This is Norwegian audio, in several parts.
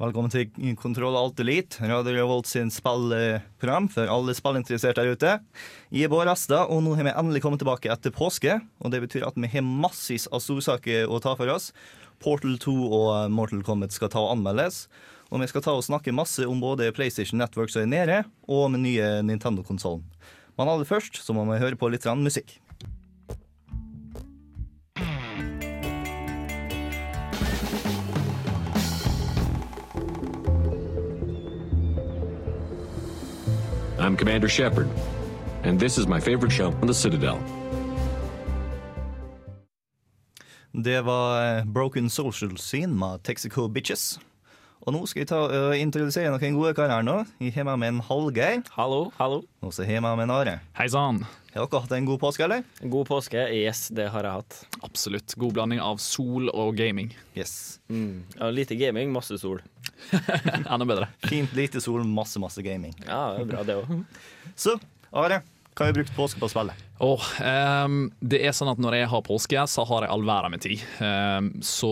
Velkommen til Kontroll Alt Elite, Radio Revolt sin spillprogram for alle spillinteresserte der ute. Jeg er Bård Asta, og nå har vi endelig kommet tilbake etter påske. Og det betyr at vi har massevis av storsaker å ta for oss. Portal 2 og Mortal Kombat skal ta og anmeldes. Og vi skal ta og snakke masse om både PlayStation Network som er nede, og med nye Nintendo-konsollen. Men aller først så må vi høre på litt musikk. I'm Commander Shepard, and this is my favorite show on the Citadel. Det var eh, Broken Social Scene med Texaco Bitches. Og nå skal jeg ta og introdusere noen gode karer nå. Jeg har med meg en Hallgeir, Hallo, hallo. og så har jeg med meg en Are. Hei sann. Har dere hatt en god påske, eller? God påske. Yes, det har jeg hatt. Absolutt. God blanding av sol og gaming. Yes. Ja, lite gaming, masse sol. Enda bedre. Fint lite sol, masse, masse gaming. Ja, det er bra, det også. Så, Are, hva har du brukt påske på å spille? Oh, um, det er sånn at Når jeg har påske, så har jeg all verden med tid. Um, så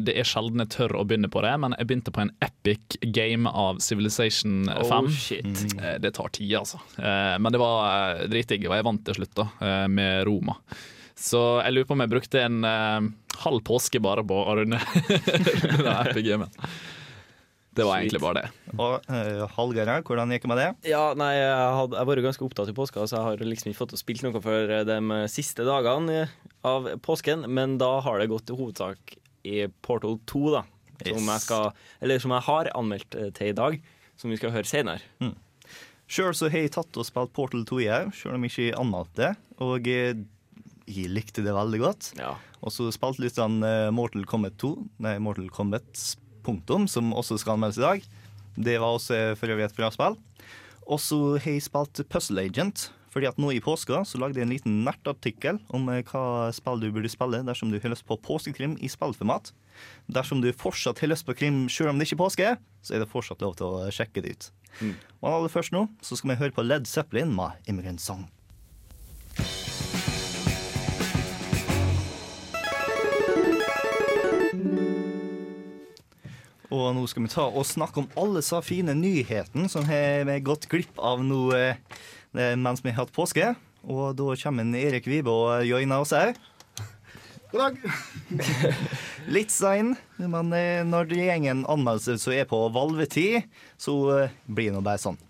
det er sjelden jeg tør å begynne på det, men jeg begynte på en epic game av Civilization 5. Oh, shit. Eh, Det tar tid, altså. Uh, Men det var eh, dritdigg, og jeg vant til slutt, da, uh, med Roma. Så jeg lurer på om jeg brukte en halv påske bare på å runde runde den epic gamen. Det var egentlig bare det. Og uh, Hallgeir her, hvordan gikk det med det? Ja, nei, jeg har jeg vært ganske opptatt i påska, så jeg har liksom ikke fått å spilt noe for de siste dagene av påsken. Men da har det gått i hovedsak i Portal 2, da. Som Yes. jeg skal Eller som jeg har anmeldt eh, til i dag, som vi skal høre senere. Sjøl så har jeg tatt og spilt Portal 2 i her, sjøl om jeg ikke anmeldte det. Og eh, jeg likte det veldig godt. Ja. Og så spilte litt sånn eh, Mortal Kombat 2, nei, Mortal Kombat punktum, som også skal anmeldes i dag. Det var også eh, for øvrig et bra spill. Og så har jeg spilt Puzzle Agent, fordi at nå i påska så lagde jeg en liten nertartikkel om eh, hva spill du burde spille dersom du har lyst på påskekrim i spillformat. Dersom du fortsatt har lyst på krim selv om det ikke er påske, så er det fortsatt lov til å sjekke det ut. Og aller først nå så skal vi høre på Led Zeppelin med Immigrant Song. Og nå skal vi ta og snakke om alle så fine nyhetene som har vi gått glipp av nå eh, mens vi har hatt påske. Og da kommer en Erik Vibe og joiner oss òg. God dag. Litt sein, men eh, når det går en anmeldelse som er på valvetid, så eh, blir det nå bare sånn.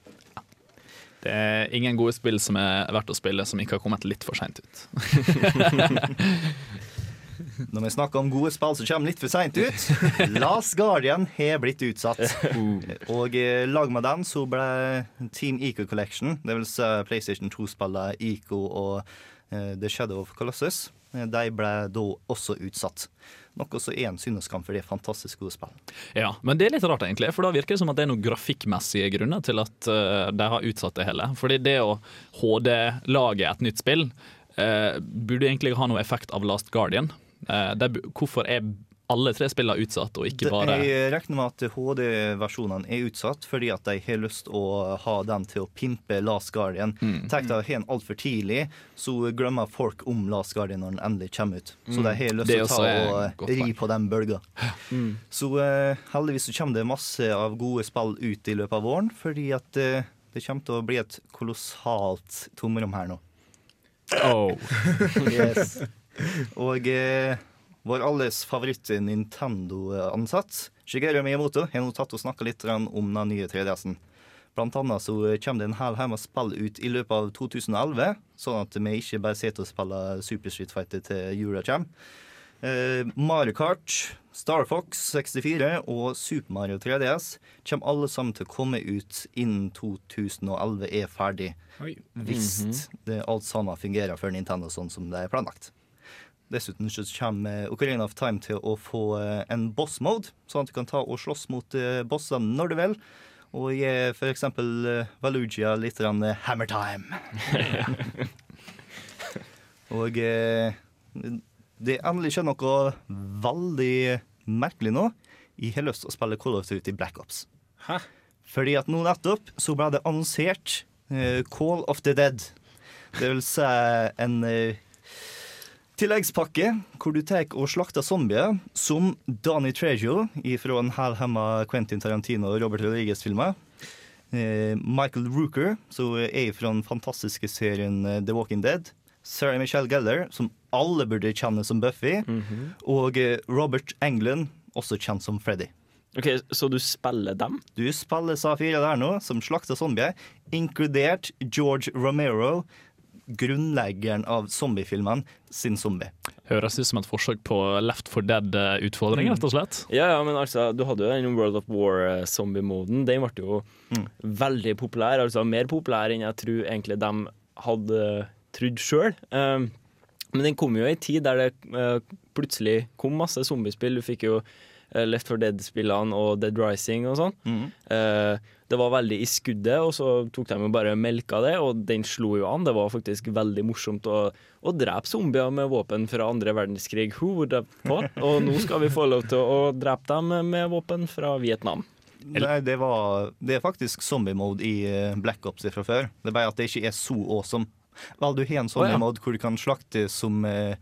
Det er ingen gode spill som er verdt å spille som ikke har kommet litt for seint ut. Når vi snakker om gode spill som kommer litt for seint ut Last Guardian har blitt utsatt. Og eh, lag med den så ble Team Eco Collection, det vil si PlayStation 2-spillet Eco og eh, The Shadow of Colossus, eh, de ble da også utsatt. Noe som er en syndeskam, for det er fantastisk gode spill. Ja, Men det er litt rart, egentlig, for da virker det som at det er noen grafikkmessige grunner til at de har utsatt det hele. Fordi det å HD-lage et nytt spill uh, burde egentlig ha noe effekt av Last Guardian. Eh, det, hvorfor er alle tre spillene utsatt, og ikke bare Jeg regner med at HD-versjonene er utsatt fordi at de har lyst å ha den til å pimpe Last Guardian. Mm. Tenk deg å ha den altfor tidlig, så glemmer folk om Last Guardian når den endelig kommer ut. Så de har lyst Mm. Til å ta og ri på den bølga. Så uh, heldigvis så kommer det masse av gode spill ut i løpet av våren, fordi at uh, det kommer til å bli et kolossalt tomrom her nå. oh. Yes. Og eh, vår alles favoritt Nintendo-ansatt, Shigeru Miyamoto, har nå tatt og snakka litt om den nye 3DS-en. Blant annet så kommer det en hel haug med spill ut i løpet av 2011, sånn at vi ikke bare sitter og spiller Super Street Fighter til jula kommer. Eh, Mario Kart, Star Fox 64 og Super Mario 3DS kommer alle sammen til å komme ut innen 2011 er ferdig. Hvis det alt sammen fungerer for Nintendo sånn som det er planlagt. Dessuten så kommer Ocarina of Time til å få eh, en boss mode, sånn at du kan ta og slåss mot eh, bossene når du vil. Og gi f.eks. Valugia litt eh, hammer time. og eh, det er endelig skjedd noe veldig merkelig nå. Jeg har lyst til å spille Call of Duty Black Ops. Hæ? Fordi at nå nettopp så ble det annonsert eh, Call of the Dead. Det vil si en eh, tilleggspakke hvor du tar og slakter zombier som Danny Trejo fra en hælhemma Quentin Tarantino og Robert Rodriguez-filmer. Eh, Michael Rooker, som er fra den fantastiske serien eh, The Walking Dead. Sarah Michelle Geller, som alle burde kjenne som Buffy. Og eh, Robert Englund, også kjent som Freddy. Ok, Så du spiller dem? Du spiller Safira der nå, som slakter zombier, inkludert George Romero, grunnleggeren av zombiefilmen sin zombie. Høres ut som et forsøk på Left for Dead-utfordring, rett og slett. Ja, ja, men altså, du hadde jo den World of War-zombie-moden. Den ble jo veldig populær. Altså mer populær enn jeg tror egentlig de hadde trodd sjøl. Um, men den kom jo i en tid der det uh, plutselig kom masse zombiespill. Du fikk jo eh, Left for Dead-spillene og Dead Rising og sånn. Eh, det var veldig i skuddet, og så tok de jo bare melka det, og den slo jo an. Det var faktisk veldig morsomt å, å drepe zombier med våpen fra andre verdenskrig. Would? Og nå skal vi få lov til å drepe dem med våpen fra Vietnam. Nei, det, var, det er faktisk zombie-mode i eh, Black Ops fra før. Det er bare at det ikke er så awesome. Vel, du har en zombie-mode hvor du kan slakte som eh,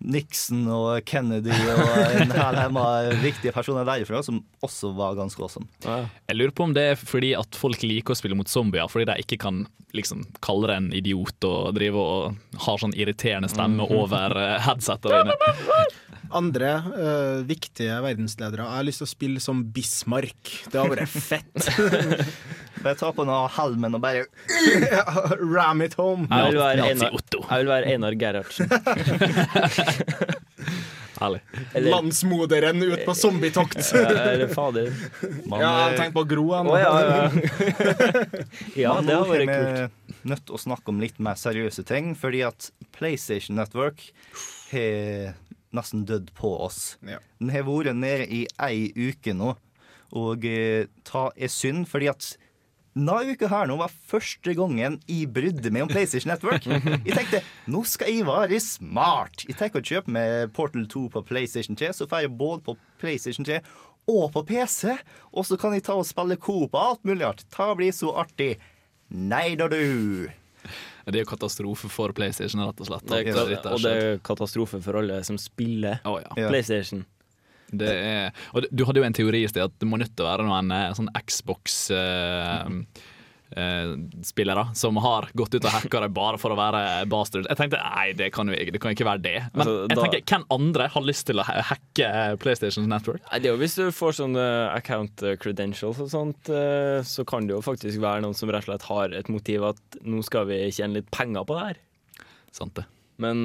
Nixon og Kennedy og en hel hemma viktige personer derifra, som også var ganske awesome. Jeg lurer på om det er fordi at folk liker å spille mot zombier, fordi de ikke kan liksom kalle deg en idiot og drive og har sånn irriterende stemme over eh, headsetet dine. Andre øh, viktige verdensledere. Jeg har lyst til å spille som Bismarck. Det hadde vært fett. Bare ta på noe helmen og bare Ram it home. Jeg vil være Einar, jeg vil være Einar Gerhardsen. Herlig. Eller, Landsmoderen ut på zombietokt. eller fader. man, Ja, tenk på Gro. Han. ja, ja. ja, Men det har vært kult. vi nødt til å snakke om litt mer seriøse ting, fordi at PlayStation Network har nesten dødd på oss. Ja. Den har vært nede i ei uke nå, og eh, ta er synd, fordi at denne uka her nå var første gangen jeg brydde meg om PlayStation Network. Jeg tenkte nå skal jeg være smart. Jeg tenker å kjøpe med Portal 2 på PlayStation 3, så får jeg både på PlayStation 3 og på PC. Og så kan jeg ta og spille Coop og alt mulig rart. Det blir så artig. Nei da, du. Det er jo katastrofe for PlayStation, rett og slett. Det er, og det er katastrofe for alle som spiller ja. Ja. PlayStation. Det er, og du hadde jo en teori i sted at det må nødt til å være noen eh, sånn Xbox-spillere som har gått ut og hacka det bare for å være bastard. Jeg tenkte nei, det kan jo det kan ikke være det. Men Altså, jeg tenker, hvem andre har lyst til å hacke PlayStation Network? Det er jo Hvis du får sånne account credentials og sånt, så kan det jo faktisk være noen som rett og slett har et motiv at nå skal vi tjene litt penger på det her. Sant det. Men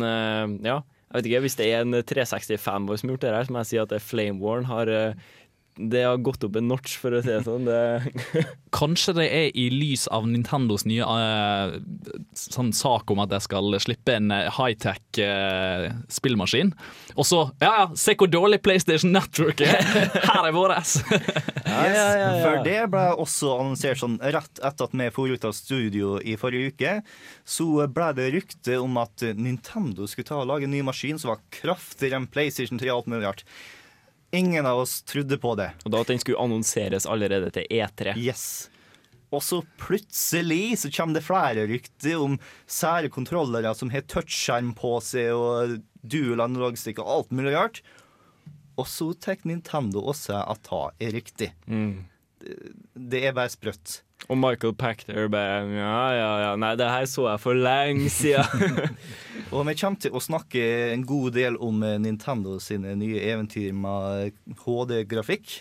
ja, jeg vet ikke. Hvis det er en 365 vår som har gjort det her, så må jeg si at Flame Warren har eh, Det har gått opp en notch, for å si det sånn. Det, Kanskje det er i lys av Nintendos nye uh, sånn sak om at jeg skal slippe en eh, high-tech uh, spillmaskin. Og så Ja ja, se hvor dårlig PlayStation Network er! Her er vår ass! Yes, For det ble også annonsert sånn rett etter at vi dro ut av studio i forrige uke. Så ble det rykte om at Nintendo skulle ta og lage en ny maskin som var kraftigere enn PlayStation 3 og alt mulig rart. Ingen av oss trodde på det. og da at den skulle annonseres allerede til E E3. Yes. Og så plutselig så kommer det flere rykter om sære kontrollere som har touchskjerm på seg og dual analogstick og alt mulig rart. Og så tar Nintendo også at det er riktig. Det, det er bare sprøtt. Og Michael Pachter bare Ja, ja, ja. Nei, det her så jeg for lenge siden. Og vi kommer til å snakke en god del om eh, Nintendo sine nye eventyr med HD-grafikk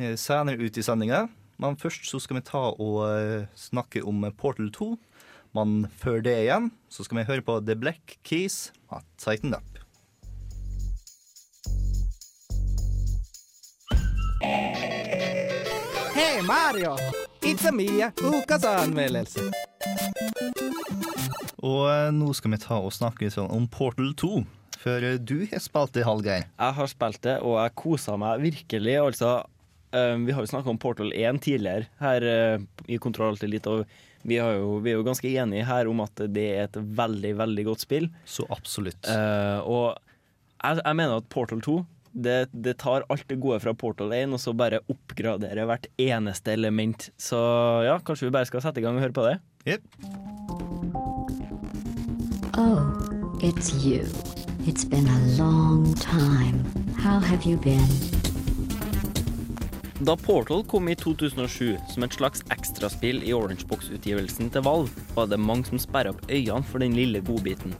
eh, senere ut i sendinga. Men først så skal vi ta og eh, snakke om Portal 2. Men før det igjen så skal vi høre på The Black Keys av Tighten Up. Hey Mario! It's a Mia, ukas anmeldelse. Og eh, nå skal vi ta og snakke sånn om Portal 2. For eh, du har spilt det, Hallgeir. Jeg har spilt det, og jeg koser meg virkelig. Altså, eh, vi har jo snakka om Portal 1 tidligere her i Kontroll alltid litt, og vi, har jo, vi er jo ganske enige her om at det er et veldig, veldig godt spill. Så absolutt. Uh, og jeg, jeg mener at Portal 2 det, det tar alt det gode fra Portal 1 og så bare oppgraderer hvert eneste element. Så ja, kanskje vi bare skal sette i gang og høre på det? Yep. Oh, it's you. It's been a long time. How have you been? Da Portal kom i 2007 som et slags ekstraspill i Orangebox-utgivelsen til Valve, var det mange som sperra opp øynene for den lille godbiten.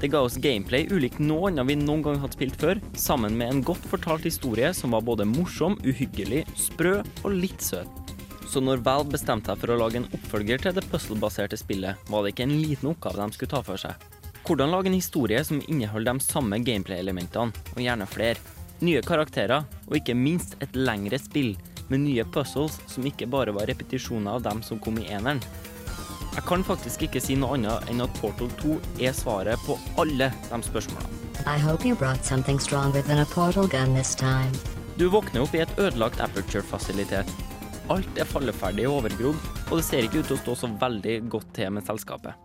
Det ga oss gameplay ulikt noe annet vi noen gang hadde spilt før, sammen med en godt fortalt historie som var både morsom, uhyggelig, sprø og litt søt. Så når Valve bestemte seg for å lage en oppfølger til det puzzle-baserte spillet, var det ikke en liten oppgave de skulle ta for seg. Hvordan lage en historie som inneholder de samme gameplay-elementene, og gjerne flere. Nye karakterer, og ikke minst et lengre spill, med nye puzzles som ikke bare var repetisjoner av dem som kom i eneren. Jeg kan faktisk ikke si noe annet enn at Portal 2 er svaret på alle de spørsmålene. I hope you brought something stronger than a portal gun this time. Du våkner opp i et ødelagt Aperture-fasilitet. Alt er falleferdig og overgrodd, og det ser ikke ut til å stå så veldig godt til med selskapet.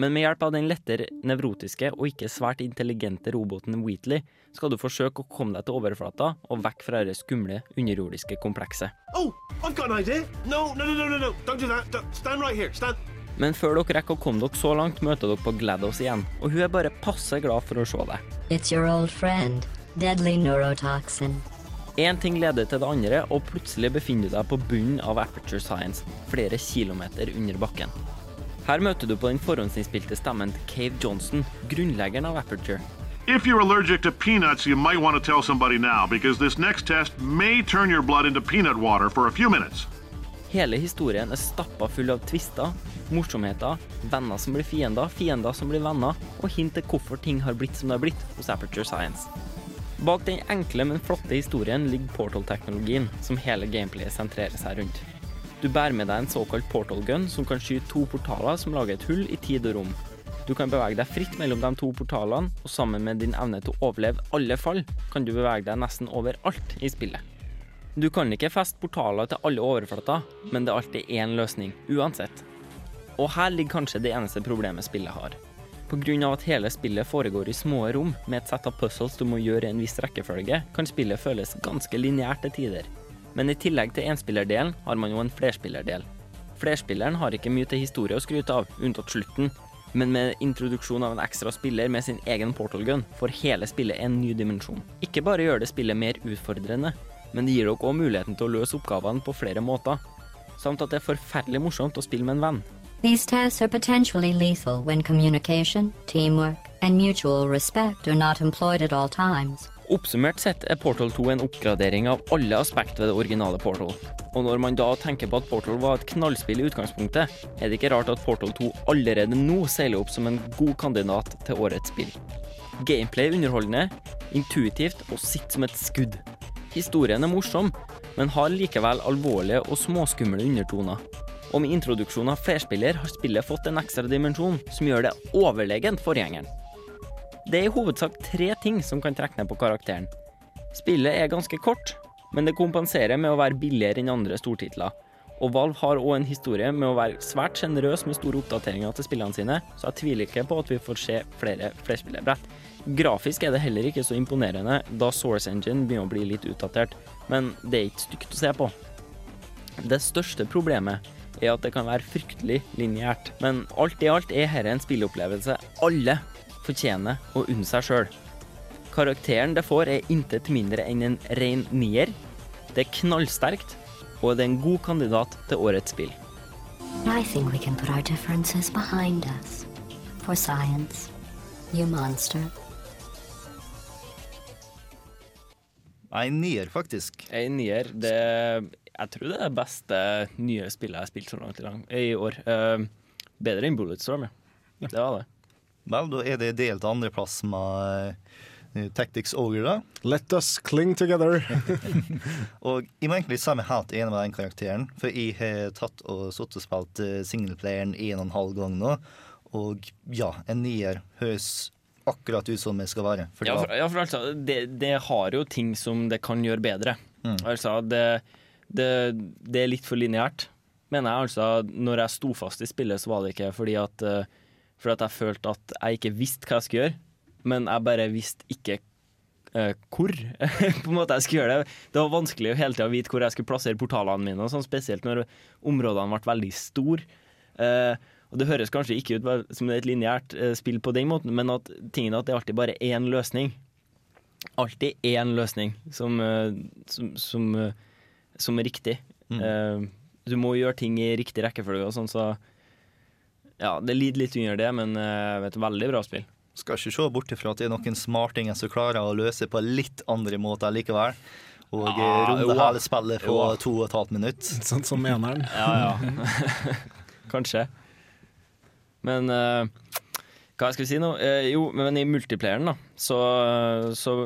Men med hjelp av den lettere nevrotiske og ikke svært intelligente roboten Wheatley, skal du forsøke å komme deg til overflata og vekk fra det skumle underjordiske komplekset. Oh, I've got an idea. No, no, no, no, no. Don't do that. Stand right here. Stand. Men før dere rekker å komme dere så langt, møter dere på GLaDOS igjen, og hun er bare passe glad for å se deg. It's your old friend, deadly neurotoxin. Én ting leder til det andre, og plutselig befinner du deg på bunnen av Aperture Science, flere kilometer under bakken. Her møter du på den forhåndsinnspilte stemmen til Cave Johnson, grunnleggeren av Aperture. If you're allergic to peanuts, you might want to tell somebody now because this next test may turn your blood into peanut water for a few minutes. Hele historien er stappa full av tvister, morsomheter, venner som blir fiender, fiender som blir venner, og hint til hvorfor ting har blitt som det har blitt hos Aperture Science. Bak den enkle, men flotte historien ligger portal-teknologien, som hele gameplayet sentrerer seg rundt. Du bærer med deg en såkalt portal gun, som kan skyte to portaler som lager et hull i tid og rom. Du kan bevege deg fritt mellom de to portalene, og sammen med din evne til å overleve alle fall, kan du bevege deg nesten overalt i spillet. Du kan ikke feste portaler til alle overflater, men det er alltid én løsning, uansett. Og her ligger kanskje det eneste problemet spillet har. Pga. at hele spillet foregår i små rom med et sett av puzzles du må gjøre i en viss rekkefølge, kan spillet føles ganske lineært til tider. Men i tillegg til enspillerdelen har man jo en flerspillerdel. Flerspilleren har ikke mye til historie å skryte av, unntatt slutten, men med introduksjon av en ekstra spiller med sin egen portal gun, får hele spillet en ny dimensjon. Ikke bare gjør det spillet mer utfordrende, men det gir dere òg muligheten til å løse oppgavene på flere måter, samt at det er forferdelig morsomt å spille med en venn. These tests are potentially lethal when communication, teamwork, and mutual respect are not employed at all times. Oppsummert sett er Portal 2 en oppgradering av alle aspekter ved det originale Portal. Og når man da tenker på at Portal var et knallspill i utgangspunktet, er det ikke rart at Portal 2 allerede nå seiler opp som en god kandidat til årets spill. Gameplay er underholdende, intuitivt og sitter som et skudd. Historien er morsom, men har likevel alvorlige og småskumle undertoner. Og med introduksjonen av flerspiller har spillet fått en ekstra dimensjon som gjør det overlegent forgjengeren. Det er i hovedsak tre ting som kan trekke ned på karakteren. Spillet er ganske kort, men det kompenserer med å være billigere enn andre stortitler. Og Valve har òg en historie med å være svært sjenerøs med store oppdateringer til spillene sine, så jeg tviler ikke på at vi får se flere flerspillerbrett. Grafisk er det heller ikke så imponerende, da Source Engine begynner å bli litt utdatert, men det er ikke stygt å se på. Det største problemet er at det kan være fryktelig lineært, men alt i alt er dette en spilleopplevelse alle fortjener å unne seg sjøl. Karakteren det får, er intet mindre enn en ren nier. Det er knallsterkt, og det er en god kandidat til årets spill. I think we can put our differences behind us. For science. You monster. Nei, nier, faktisk. En nier, det Jeg tror det er det beste nye spillet jeg har spilt så langt i, lang, i år. Uh, bedre enn Bulletstorm, ja. Det var det. Vel, da er det delt andreplass med uh, Tactics Ogre, da. Let us cling together. og jeg må egentlig si meg helt enig med den karakteren, for jeg har tatt og sittet og spilt uh, singleplayeren en og en halv gang nå. Og ja, en nier høres akkurat ut som det skal være. For Ja, for, ja, for altså, det, det har jo ting som det kan gjøre bedre. Mm. Altså, det, det, det er litt for lineært. Mener jeg altså, når jeg sto fast i spillet, så var det ikke fordi at, eh, fordi at jeg følte at jeg ikke visste hva jeg skulle gjøre, men jeg bare visste ikke uh, hvor på en måte jeg skulle gjøre det. Det var vanskelig å hele tida vite hvor jeg skulle plassere portalene mine, sånn, spesielt når områdene ble veldig store. Uh, og Det høres kanskje ikke ut som et lineært uh, spill på den måten, men at tingen er at det er alltid bare én løsning. Alltid én løsning som, som, som, som er riktig. Mm. Du må gjøre ting i riktig rekkefølge og sånn, så ja, det lider litt under det, men uh, et veldig bra spill. Skal ikke se bort ifra at det er noen smartinger som klarer å løse på litt andre måter likevel. Og Ah, eh, runde hele spillet på Jo. to og et halvt minutt. Sånn som eneren. Ja, ja. Kanskje. Men uh, hva skal vi si nå? Uh, jo, men i multiplayeren, da, så, så,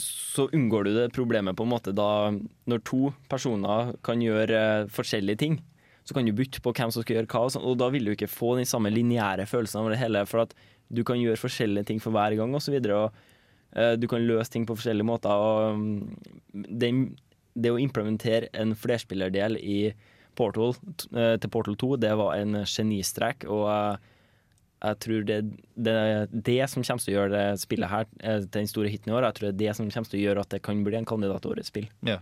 så unngår du det problemet på en måte da Når to personer kan gjøre uh, forskjellige ting, så kan du bytte på hvem som skal gjøre hva, og, sånt, og da vil du ikke få den samme lineære følelsen over det hele, for at du kan gjøre forskjellige ting for hver gang, så videre. Eh, du kan løse ting på forskjellige måter. Og mm, den, det å implementere en flerspillerdel i Portal eh, til Portal 2, det var en genistrek, og eh, jeg tror det det er det som kommer til å gjøre det spillet her til den store hiten i år. Jeg tror det er det som kommer til å gjøre at det kan bli en kandidat til årets spill. Ja.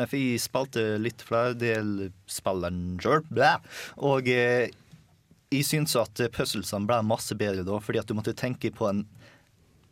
Nei, for jeg spilte litt flere del spilleren sjøl, og jeg syns at puzzlesene ble masse bedre da, fordi at du måtte tenke på en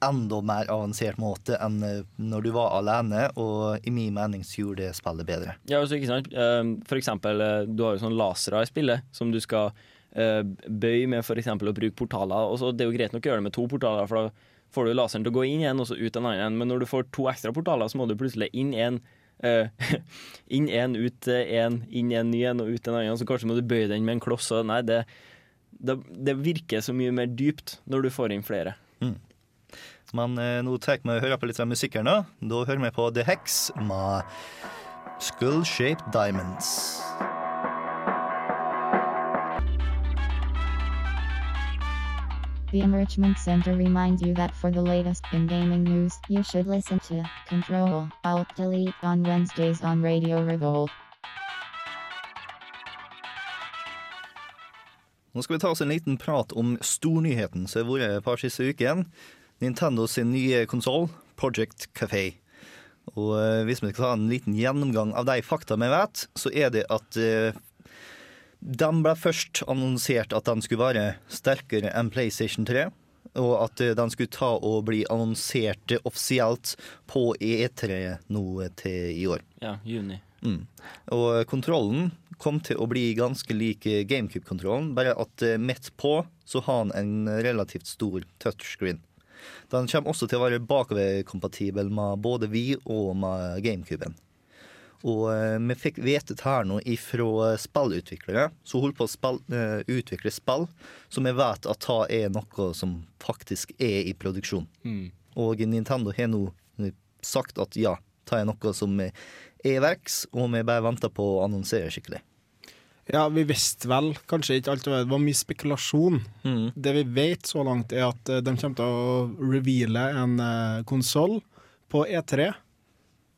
enda mer avansert måte enn eh, når du var alene, og i min mening så gjorde det spillet bedre. Ja, altså, ikke sant? Eh, For eksempel, eh, du har jo sånne lasere i spillet som du skal eh, bøye med eksempel å bruke portaler. Og så Det er jo greit nok å gjøre det med to portaler, for da får du laseren til å gå inn igjen og så ut en annen. Men når du får to ekstra portaler, så må du plutselig inn en Uh, inn en, ut en, inn en ny en og ut en annen. Så kanskje må du bøye den med en kloss. Og nei, det, det, det virker så mye mer dypt når du får inn flere. Men eh, nå tar vi og hører på litt av musikken. Da Da hører vi på The Hex med Skull Shaped Diamonds. The Enrichment Center reminds you that for the latest in gaming news, you should listen to Control Alt Delete on Wednesdays on Radio Revolt. Nå skal vi ta oss en liten prat om stornyheten som har vært et par siste ukene. Nintendo sin nye konsoll, Project Café. Og eh, hvis vi skal ta en liten gjennomgang av de fakta vi vet, så er det at de den ble først annonsert at den skulle være sterkere enn PlayStation 3. Og at eh, den skulle ta og bli annonsert offisielt på E3 nå til i år. Ja, juni. Mm. Og kontrollen kom til å bli ganske lik GameCube-kontrollen, bare at eh, midt på så har den en relativt stor touchscreen. Den kommer også til å være bakoverkompatibel med både vi og med GameCuben. Og eh, vi fikk vite dette her nå ifra spillutviklere som holder på å spill, eh, utvikle spill som vi vet at det er noe som faktisk er i produksjon. Mm. Og Nintendo har nå sagt at ja, det jeg noe som er i verks, og vi bare venter på å annonsere skikkelig. Ja, vi visste vel kanskje ikke alt. Det var mye spekulasjon. Mm. Det vi vet så langt, er at eh, de kommer til å reveale en uh, konsoll på E3,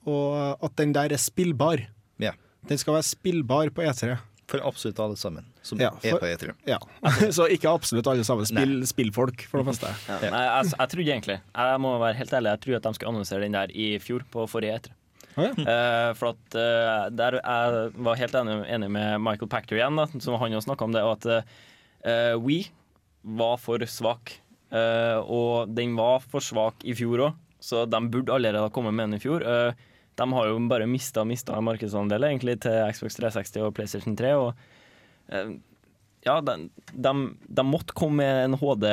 og at den der er spillbar. Yeah. Den skal være spillbar på E3. For absolutt alle sammen som Ja, er på E3. Ja. så ikke absolutt alle sammen. Spill, spillfolk, for det meste. Ja. Nei, jeg, jeg trodde egentlig Jeg må være helt ærlig Jeg trodde at de skulle annonsere den der i fjor, på forrige E3. Uh, for at uh, der Jeg var helt enig, enig med Michael Pachter igjen, da, som han jo snakka om det, og at uh, We var for svak. Uh, og den var for svak i fjor òg, så de burde allerede ha kommet med den i fjor. Eh, de har jo bare mista mista markedsandeler egentlig til Xbox 360 og PlayStation 3. Og eh, ja, de, de, de måtte komme med en HD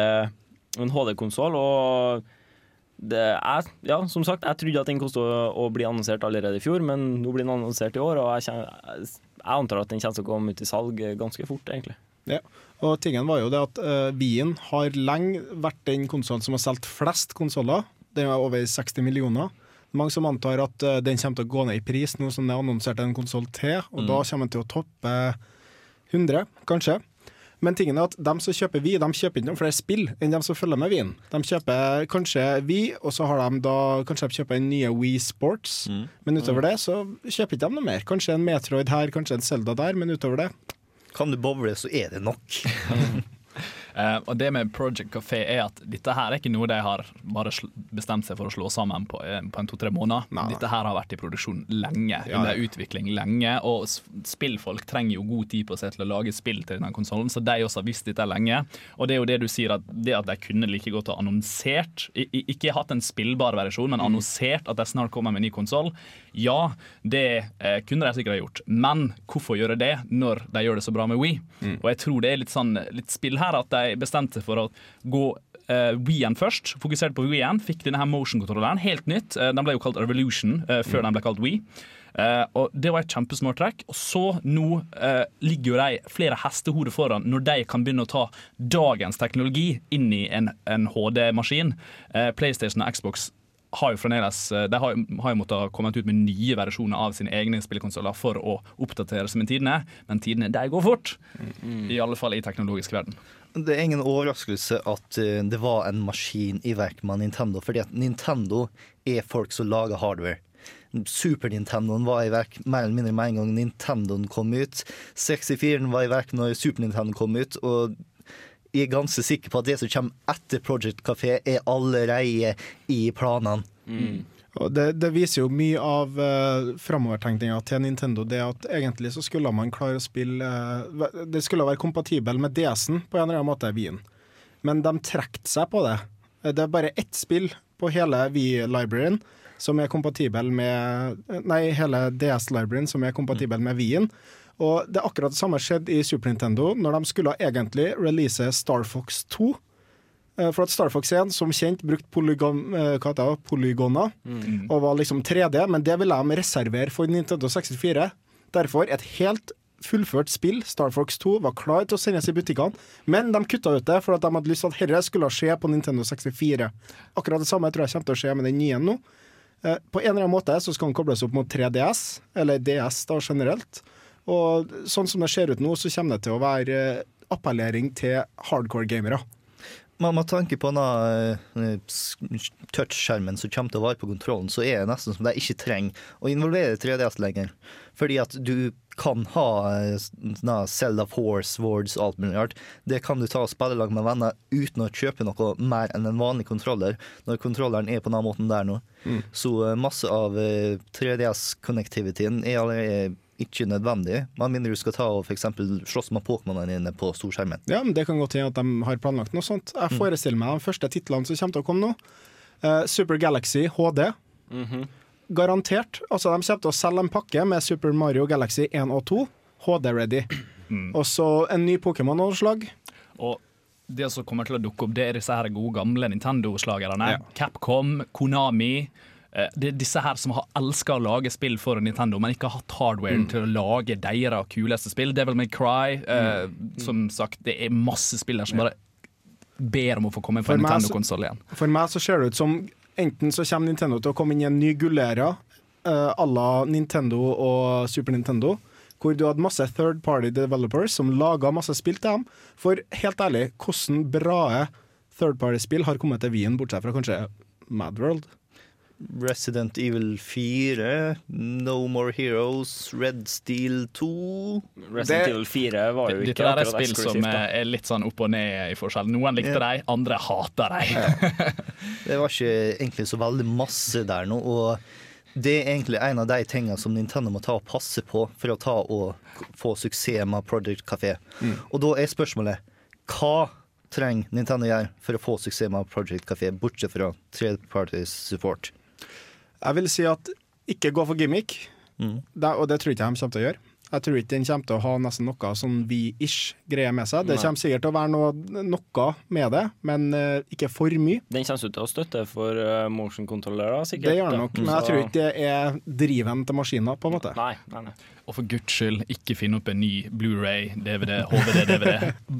en HD-konsoll, og det er, ja, som sagt, jeg trodde at den kom til å, bli annonsert allerede i fjor, men nå blir den annonsert i år, og jeg, kjenner, jeg antar at den kommer til å komme ut i salg ganske fort, egentlig. Ja. Og tingen var jo det at uh, Wien har lenge vært den konsollen som har solgt flest konsoller. Den er over 60 millioner. Mange som antar at uh, den kommer til å gå ned i pris nå som det er annonsert en konsoll til, og Mm. da kommer den til å toppe 100, kanskje. Men tingen er at de som kjøper Vi, de kjøper ikke noen flere spill enn de som følger med Wien. De kjøper kanskje Vi, og så har de da Kanskje de kjøper den nye Wii Sports. Men utover det så kjøper ikke de noe mer. Kanskje en Metroid her, kanskje en Zelda der, men utover det Kan du bowle, så er det nok. Eh, og det med Project Café er at dette her er ikke noe de har bare bestemt seg for å slå sammen på, eh, på en to-tre måneder. Dette her har vært i produksjon lenge, Ja, under utvikling lenge. Og spillfolk trenger jo god tid på seg til å lage spill til denne konsollen, så de også har visst dette lenge. Og det er jo det du sier, at det at de kunne like godt ha annonsert, ikke hatt en spillbar versjon, men annonsert at de snart kommer med en ny konsoll, ja, det eh, kunne de sikkert ha gjort. Men hvorfor gjøre det når de gjør det så bra med Wii? Og jeg tror det er litt, sånn, litt spill her at de bestemte for å gå uh, Wii-en først. Fokuserte på Wii-en, fikk denne her motion-kontrolleren. Helt nytt. Uh, den ble jo kalt Revolution uh, før den ble kalt Wii. Uh, og Det var et kjempesmart trekk. Og så nå uh, ligger jo de flere hestehoder foran når de kan begynne å ta dagens teknologi inn i en, en HD-maskin. Uh, PlayStation og Xbox har jo fremdeles eh, De har, har jo måttet komme ut med nye versjoner av sine egne spillkonsoller for å oppdatere seg med tidene, men tidene de går fort. I alle fall i teknologisk verden. Det er ingen overraskelse at eh, det var en maskin i verk med Nintendo, fordi at Nintendo er folk som lager hardware. Super Nintendoen var i verk mer eller mindre med en gang Nintendoen kom ut. 64-en var i verk når Super Nintendo kom ut, og jeg er ganske sikker på at det som kommer etter Project Café, er allerede i planene. Og det, det viser jo mye av uh, framovertenkninga til Nintendo. Det at egentlig så skulle man klare å spille uh, Det skulle være kompatibel med DS-en på en eller annen måte, Wien. Men de trekte seg på det. Det er bare ett spill på hele Wii-libraryen som er kompatibel med Nei, hele DS-libraryen som er kompatibel med Wien. Og det er akkurat det samme skjedde i Super Nintendo, når de skulle egentlig release Star Fox 2. Eh, For at Star Fox 1, som kjent, brukte polygon, eh, hva heter det, polygoner og var liksom 3D, men det ville de reservere for Nintendo 64. Derfor et helt fullført spill, Star Fox 2, var klar til å sendes i butikkene, men de kutta ut det for at de hadde lyst til at dette skulle skje på Nintendo 64. Akkurat det samme tror jeg kommer til å skje med den nye nå. Eh, På en eller annen måte så skal den kobles opp mot 3DS, eller DS da generelt. Og sånn som det ser ut nå, så kommer det til å være eh, appellering til hardcore gamere. Men med tanke på denne eh, touchskjermen som kommer til å være på kontrollen, så er det nesten som de ikke trenger å involvere 3DS lenger. Fordi at du kan ha eh, Zelda Force, Wards og alt mulig rart. Det kan du ta og spille lag med venner uten å kjøpe noe mer enn en vanlig kontroller, når kontrolleren er på den måten der nå. Så eh, masse av eh, 3DS-connectivityen er allerede ikke nødvendig, med mindre du skal ta og for eksempel slåss med Pokémonene dine på storskjermen. Ja, men Det kan godt hende at de har planlagt noe sånt. Jeg forestiller meg de første titlene som kommer til å komme nå. Uh, Super Galaxy HD. Garantert. Altså, De kommer til å selge en pakke med Super Mario Galaxy 1 og 2. HD-ready. Og så en ny Pokémon av slag. Og det som kommer til å dukke opp, det er disse her gode gamle Nintendo-slagerne. Capcom, Konami. Eh, Det er disse her som har elska å lage spill for Nintendo, men ikke har hatt hardwaren til å lage deres kuleste spill. Devil May Cry. eh, Som sagt, det er masse spill der som bare ber om å få komme på For en Nintendo-konsoll igjen. For meg så ser det ut som enten så kommer Nintendo til å komme inn i en ny gullæra uh, à la Nintendo og Super Nintendo, hvor du hadde masse third party developers som laga masse spill til dem. For helt ærlig, hvordan bra third party-spill har kommet til Wien, bortsett fra kanskje Madworld? Resident Evil 4, No More Heroes, Red Steel 2 Resident Evil 4 var jo ikke der er akkurat spill som da. er litt sånn opp og ned i forskjell. Noen likte Ja. dem, andre hater dem. Det var ikke egentlig så veldig masse der nå, og det er egentlig en av de tingene som Nintendo må ta og passe på for å ta og få suksess med Project Café. Og da er spørsmålet hva trenger Nintendo gjøre for å få suksess med Project Café, bortsett fra tredjeparty support? Jeg vil si at ikke gå for gimmick, Mm. det, og det tror ikke jeg de kommer til å gjøre. Jeg tror ikke den kommer til å ha nesten noe sånn vi-ish greie med seg. Det kommer sikkert til å være noe, noe med det, men uh, ikke for mye. Den kommer til å støtte for uh, motion-kontrollører, sikkert. Det gjør den nok, men jeg tror ikke det er driven til maskiner, på en måte. Nei, nei, nei. Og for guds skyld, ikke finne opp en ny Blu-ray, DVD, HVD, DVD.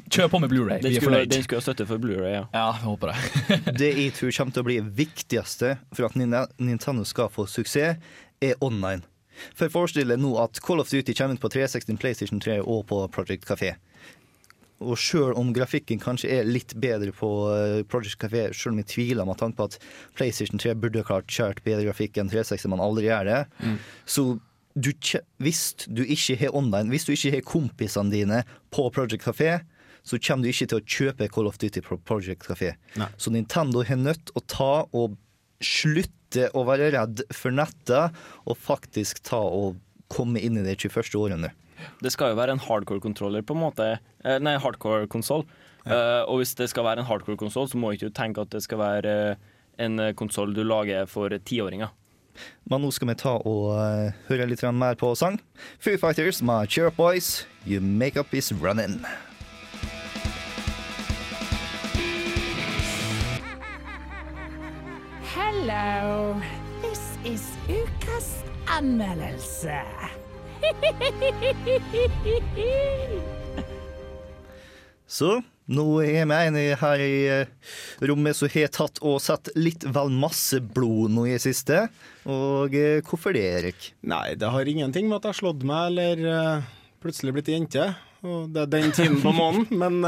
Kjør på med Blu-ray, vi er skulle, fornøyd. den skulle ha støtte for Blu-ray, ja. Ja, jeg håper det. Det jeg tror kommer til å bli viktigste for at Nintendo skal få suksess, er online. For forestill deg nå at Call of Duty kommer ut på 360, PlayStation 3 og på Project Café. og sjøl om grafikken kanskje er litt bedre på eh, Project Café, sjøl om jeg tviler med tanke på at PlayStation 3 burde klart kjørt bedre grafikk enn 360, man aldri gjør det, Mm. så du, hvis du ikke har online, hvis du ikke har kompisene dine på Project Café, så kommer du ikke til å kjøpe Call of Duty på Project Café. Nei. Så Nintendo har nødt å ta og slutte å være redd for nettet, og faktisk ta og komme inn i det 21. århundret. Det skal jo være en hardcore controller, på en måte. Eh, Nei, hardcore konsoll. Eh, og hvis det skal være en hardcore konsoll, så må ikke du tenke at det skal være eh, en konsoll du lager for tiåringer. Men nå skal vi ta og uh, høre litt mer på sang. Foo Fighters med Cheer Up Boys, You Make Up Is Running. Hello. This is ukas anmeldelse. Så nå er vi en her i eh, rommet som har tatt og sett litt vel masse blod nå i det siste. Og eh, hvorfor det, Erik? Nei, det har ingenting med at jeg har slått meg eller eh, plutselig blitt jente. Og det er den tiden på måneden. Men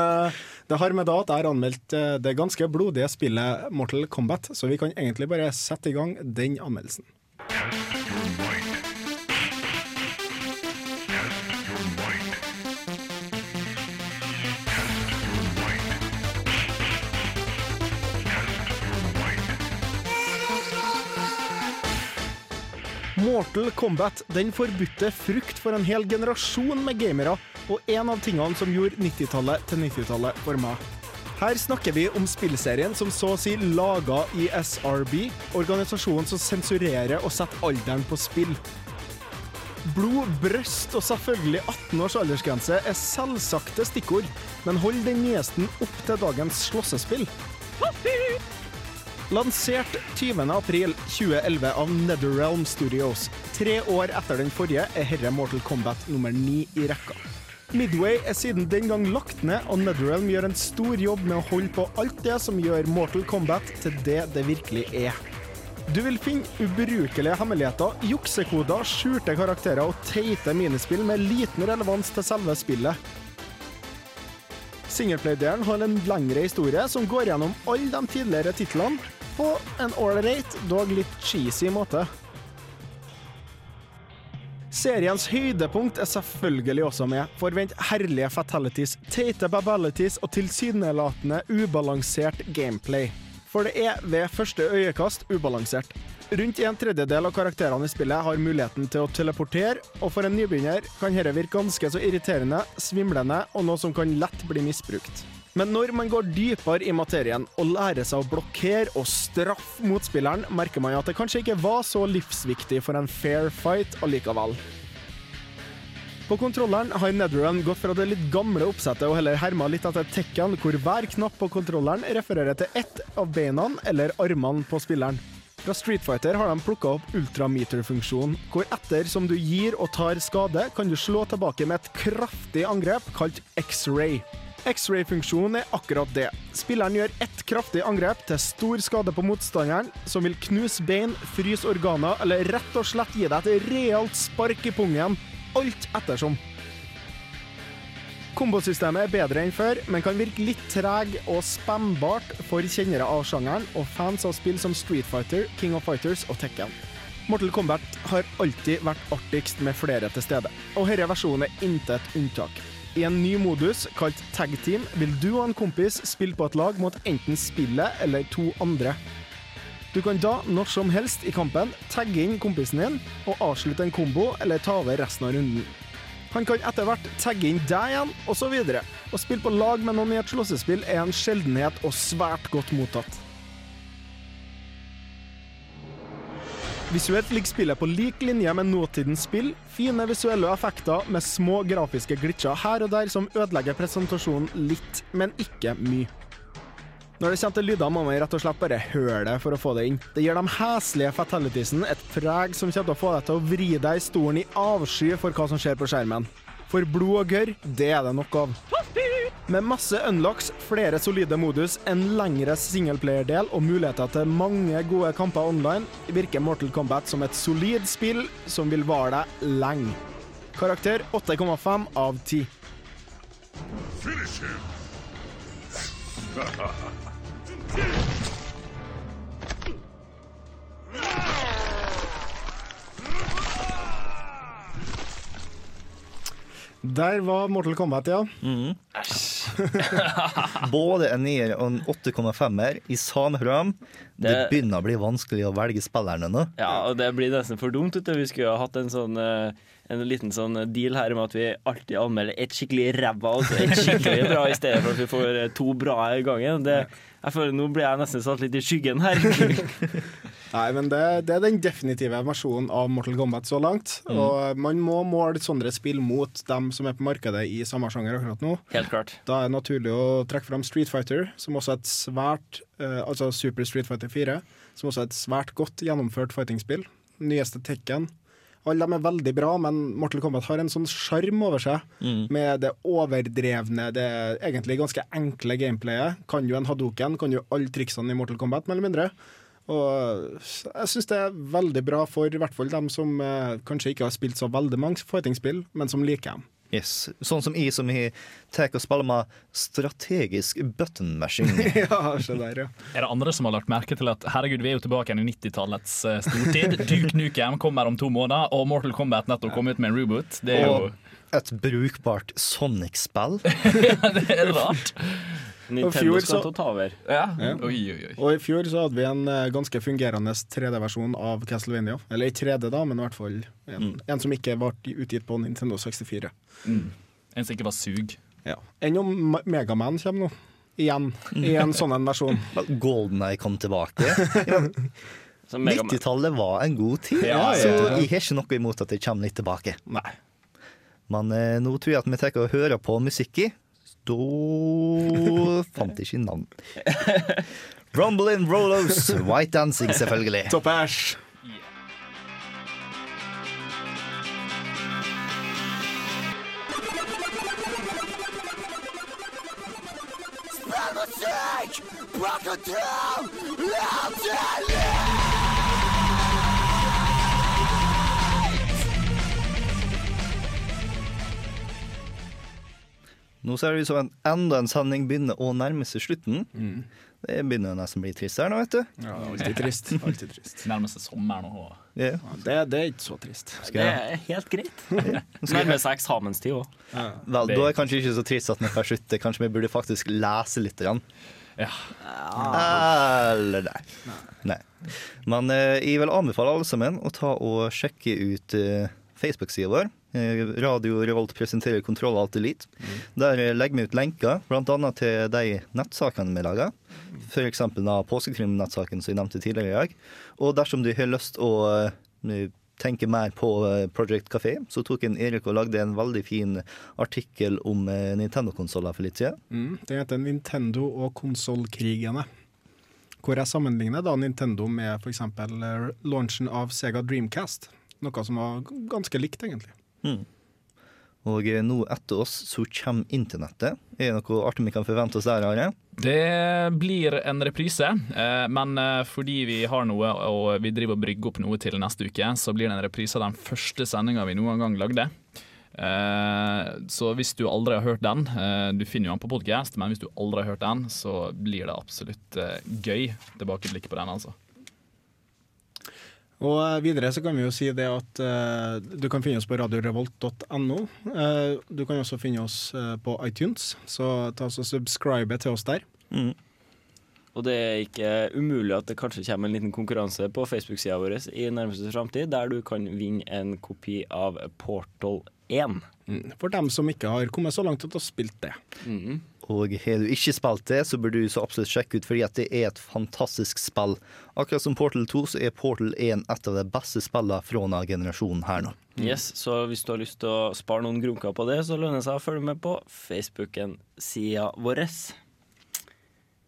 det har med da at jeg har anmeldt eh, det ganske blodige spillet Mortal Kombat, så vi kan egentlig bare sette i gang den anmeldelsen. Mortal Kombat, den forbudte frukt for en hel generasjon med gamere, og en av tingene som gjorde 90-tallet til 90-tallet for meg. Her snakker vi om spillserien som så å si laga i SRB, organisasjonen som sensurerer og setter alderen på spill. Blod, brøst og selvfølgelig 18 års aldersgrense er selvsagte stikkord, men hold den nyhesten opp til dagens slåssespill. Lansert 20. april 2011 av Netherrealm Studios. Tre år etter den forrige er herre Mortal Kombat nummer ni i rekka. Midway er siden den gang lagt ned, og Netherrealm gjør en stor jobb med å holde på alt det som gjør Mortal Kombat til det det virkelig er. Du vil finne ubrukelige hemmeligheter, juksekoder, skjulte karakterer og teite minispill med liten relevans til selve spillet. Singleplayer-delen har en lengre historie som går gjennom alle de tidligere titlene på en ålreit, dog litt cheesy måte. Seriens høydepunkt er selvfølgelig også med. Forvent herlige fatalities, teite babalities og tilsynelatende ubalansert gameplay. For det er ved første øyekast ubalansert. Rundt en tredjedel av karakterene i spillet har muligheten til å teleportere, og for en nybegynner kan dette virke ganske så irriterende, svimlende og noe som kan lett bli misbrukt. Men når man går dypere i materien og lærer seg å blokkere og straffe motspilleren, merker man at det kanskje ikke var så livsviktig for en fair fight allikevel. På kontrolleren har Netherrun gått fra det litt gamle oppsettet og heller herma litt etter Tekken, hvor hver knapp på kontrolleren refererer til ett av beina eller armene på spilleren. Fra Street Fighter har de plukka opp ultrameter-funksjonen, hvor etter som du gir og tar skade, kan du slå tilbake med et kraftig angrep kalt X-ray. X-ray-funksjonen er akkurat det. Spilleren gjør ett kraftig angrep til stor skade på motstanderen, som vil knuse bein, fryse organer eller rett og slett gi deg et realt spark i pungen. Alt ettersom. Kombosystemet er bedre enn før, men kan virke litt treg og spambart for kjennere av sjangeren og fans av spill som Street Fighter, King of Fighters og Tekken. Mortal Kombat har alltid vært artigst med flere til stede, og denne versjonen er intet unntak. I en ny modus, kalt Tag Team, vil du og en kompis spille på et lag mot enten spillet eller to andre. Du kan da, når som helst i kampen, tagge inn kompisen din og avslutte en kombo eller ta over resten av runden. Han kan etter hvert tagge inn deg igjen, osv. Å spille på lag med noen i et slåssespill er en sjeldenhet og svært godt mottatt. Visuelt ligger spillet på lik linje med nåtidens spill. Fine visuelle effekter med små grafiske glitcher her og der som ødelegger presentasjonen litt, men ikke mye. Når det kommer til lyder, må man rett og slett bare høre det for å få det inn. Det gir de heslige fatalitiesene et preg som kommer til å få deg til å vri deg i stolen i avsky for hva som skjer på skjermen. For blod og gørr, det er det nok av. Med masse unlocks, flere solide modus, en lengre singleplayer-del og muligheter til mange gode kamper online, virker Mortal Kombat som et solid spill som vil vare deg lenge. Karakter 8,5 av 10. Finish him! Der var Mortal Kombat, ja. Både en nier og en 8,5-er i samme program. Det, Det- begynner å bli vanskelig å velge spillerne nå. Ja, og det blir nesten for dumt. Vet du. Vi skulle ha hatt en sånn eh, en liten sånn deal her med at vi alltid anmelder et skikkelig ræva og et skikkelig bra, i stedet for at vi får eh, to bra i gangen. Det, jeg føler Nå blir jeg nesten satt litt i skyggen her. Nei, men det, det er den definitive versjonen av Mortal Kombat så langt. Mm. Og man må måle sånne spill mot dem som er på markedet i samme sjanger akkurat nå. Helt klart. Da er det naturlig å trekke fram Street Fighter, som også er et svært eh, Altså Super Street Fighter 4, som også er et svært godt gjennomført fightingspill. Nyeste Tekken. Alle de er veldig bra, men Mortal Kombat har en sånn sjarm over seg. Mm. Med det overdrevne, det egentlig ganske enkle gameplayet. Kan jo en hadoken, kan jo alle triksene i Mortal Kombat, mer eller mindre. Og jeg syns det er veldig bra for i hvert fall dem som eh, kanskje ikke har spilt så veldig mange fightingspill, men som liker dem. Yes. Sånn som jeg som har tar og spiller med strategisk button mashing. ja, se der, ja. Er det andre som har lagt merke til at herregud, vi er jo tilbake igjen i 90-tallets eh, stortid? Duke Nukem kommer om to måneder, og Mortal Kombat nettopp kom ut med en reboot. Det er jo Og et brukbart Sonic-spill. det er rart. Og skal så- ta over. Ja. Ja. Oi, oi, oi. Og i fjor så hadde vi en eh, ganske fungerende 3D-versjon av Castlevania. Eller ikke 3D, da, men i hvert fall en, en som ikke ble utgitt på Nintendo 64. Mm. En som ikke var sug. Ja. Enn om Megaman kommer nå. Igjen. I en sånn en versjon. Golden Eye kom tilbake. Så 90-tallet var en god tid, Ja, ja, så jeg har ikke noe imot at det kommer litt tilbake. Nei. Men eh, nå tror jeg at vi tar og hører på musikk i. Da fant jeg ikke navn. Rumble in Rollos, White Dancing, selvfølgelig. Topp æsj! Nå ser det ut som en enda en sending begynner å nærme seg slutten. Det begynner å nesten bli trist her nå, vet du. Ja, det er alltid trist. Alltid trist. Nærmer seg sommeren òg. Yeah. Ja, det, det er ikke så trist. Det er helt greit. Nærmer seg eksamenstid òg. Vel, da er det kanskje ikke så trist at vi får slutte. Kanskje vi burde faktisk lese litt. Grann. Ja. Eller nei. nei. Men eh, jeg vil anbefale alle sammen å ta og sjekke ut uh, Facebook-sida vår. Eh, Radio Revolt presenterer Kontroll Alt Elite. Der eh, legger vi ut lenker, bl.a. til de nettsakene vi lager. F.eks. påskekrimnettsaken som jeg nevnte tidligere i dag. Og dersom du har lyst å eh, tenke mer på eh, Project Café, så tok en Erik og lagde en veldig fin artikkel om Nintendo-konsoller for litt siden. Mm, det heter Nintendo og konsollkrigene. Hvor jeg sammenligner da Nintendo med f.eks. launchen av Sega Dreamcast. Noe som var ganske likt, egentlig. Mm. Og nå etter oss så kommer internettet. Er det noe artig vi kan forvente oss der, Are? Det blir en reprise, eh, men eh, fordi vi har noe og vi driver og brygger opp noe til neste uke, så blir det en reprise av den første sendinga vi noen gang lagde. Eh, Så hvis du aldri har hørt den, eh, du finner jo den på podcast, men hvis du aldri har hørt den, så blir det absolutt gøy tilbakeblikk på den, altså. Og eh, videre så kan vi jo si det at uh, du kan finne oss på radiorevolt.no. Uh, du kan også finne oss uh, på iTunes, så ta oss og subscribe til oss der. Og det er ikke umulig at det kanskje kommer en liten konkurranse på Facebook-sida vår i nærmeste framtid, der du kan vinne en kopi av Portal 1. Mm. For dem som ikke har kommet så langt at de har spilt det. Mhm. Og har du ikke spilt det, så bør du så absolutt sjekke ut, fordi at det er et fantastisk spill. Akkurat som Portal 2, så er Portal 1 et av de beste spillene fra denne generasjonen her nå. Yes, så hvis du har lyst til å spare noen grunker på det, så lønner det seg å følge med på Facebooken-sida vår.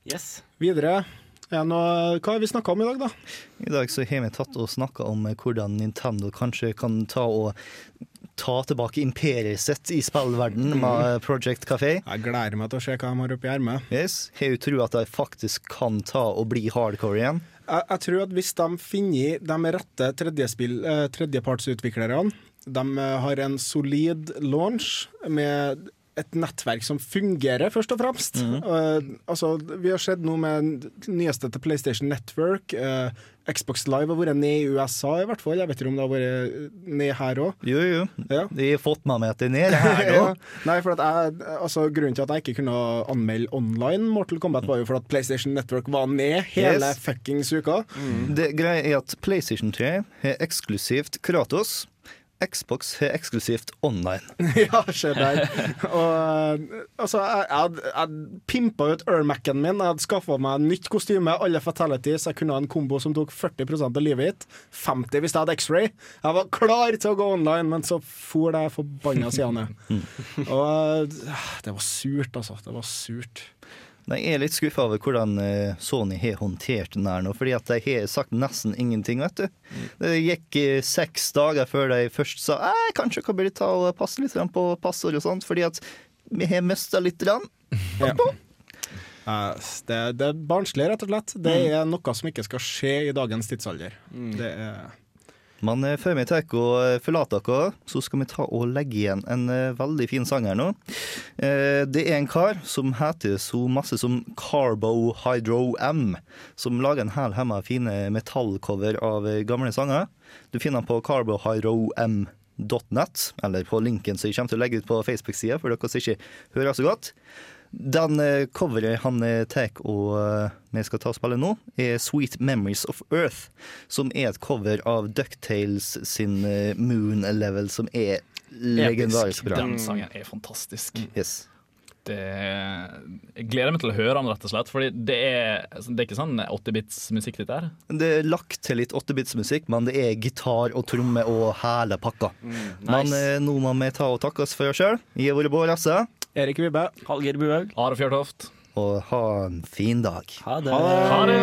Yes. Videre, Ja, nå, hva har vi snakka om i dag, da? I dag så har vi tatt og snakka om hvordan Nintendo kanskje kan ta og ta tilbake imperiet sitt i spillverden med Project Café. Jeg gleder meg til å se hva de har oppi ermet. Yes. Har du tro at de faktisk kan ta og bli hardcore igjen. Jeg, jeg tror at hvis de finner de rette eh, tredjepartsutviklerne, de har en solid launch med et nettverk som fungerer, først og fremst. Eh, altså, vi har sett noe med nyeste til PlayStation Network. Uh, Xbox Live har vært ned i USA, i hvert fall. Jeg vet ikke om det har vært ned her òg. Jo, jo. Ja. De har fått med meg at det er nede her òg. Nei, for jeg, altså, Grunnen til at jeg ikke kunne anmelde online Mortal Kombat, var jo for at PlayStation Network var ned hele Yes. fuckings uka. Det greia er at PlayStation 3 har eksklusivt Kratos. Xbox har eksklusivt online. ja, se der. Og, altså, jeg, jeg, jeg pimpa ut Ermac-en min. Jeg hadde skaffa meg nytt kostyme, alle fatalities. Jeg kunne ha en kombo som tok 40 av livet mitt. 50 hvis jeg hadde X-ray. Jeg var klar til å gå online, men så for det forbanna sidene. Og eh, det var surt, altså. Det var surt. Nei, Jeg er litt skuffa over hvordan eh, Sony har håndtert den her nå, fordi at de har sagt nesten ingenting, vet du. Det gikk eh, seks dager før de først sa eh, kanskje kan bli ta og passe litt på passord og sånt, fordi at vi har mista litt. Grann. Ja. Eh, Det, det er barnslig, rett og slett. Det er noe som ikke skal skje i dagens tidsalder. Det er Men eh, før vi tar og eh, forlater dere, så skal vi ta og legge igjen en eh, veldig fin sang her nå. Det er en kar som heter så masse som Carbo Hydro M, som lager en hel hemma fine metallcover av gamle sanger. Du finner den på carbohydrom.net, eller på linken som jeg kommer til å legge ut på Facebook-sida, for dere som ikke hører så godt. Den eh, coveret han eh, tar og eh, vi skal ta og spille nå, er Sweet Memories of Earth, som er et cover av Ducktales sin Moon Level, som er legendarisk bra. Den sangen er fantastisk. Yes. Det, jeg gleder meg til å høre den, rett og slett. Fordi det er, det er ikke sånn 8-bits-musikk, dette her. Det er lagt til litt 8-bits-musikk, men det er gitar og tromme og hele pakka. Men eh, nå må vi ta og takke oss for oss sjøl. Jeg har vært Bård Rasse. Erik Vibbe. Hallgeir Buhaug. Are Fjørtoft. Og ha en fin dag. Ha det. Ha det.